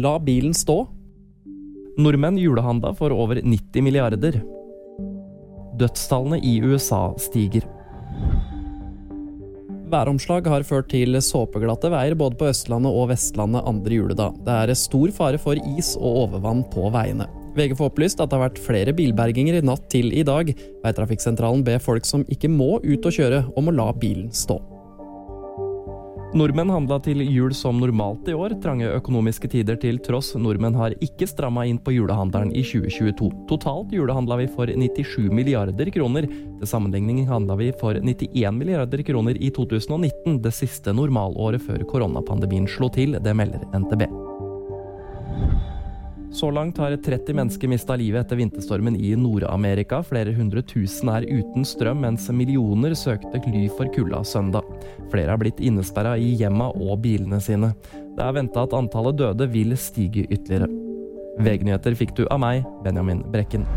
La bilen stå. Nordmenn julehandla for over 90 milliarder. Dødstallene i USA stiger. Væromslag har ført til såpeglatte veier både på Østlandet og Vestlandet andre juledag. Det er stor fare for is og overvann på veiene. VG får opplyst at det har vært flere bilberginger i natt til i dag. Veitrafikksentralen ber folk som ikke må ut og kjøre, om å la bilen stå. Nordmenn handla til jul som normalt i år. Trange økonomiske tider til tross. Nordmenn har ikke stramma inn på julehandelen i 2022. Totalt julehandla vi for 97 milliarder kroner. Til sammenligning handla vi for 91 milliarder kroner i 2019, det siste normalåret før koronapandemien slo til. Det melder NTB. Så langt har 30 mennesker mista livet etter vinterstormen i Nord-Amerika. Flere hundre tusen er uten strøm, mens millioner søkte ly for kulda søndag. Flere har blitt innesperra i hjemma og bilene sine. Det er venta at antallet døde vil stige ytterligere. VG-nyheter fikk du av meg, Benjamin Brekken.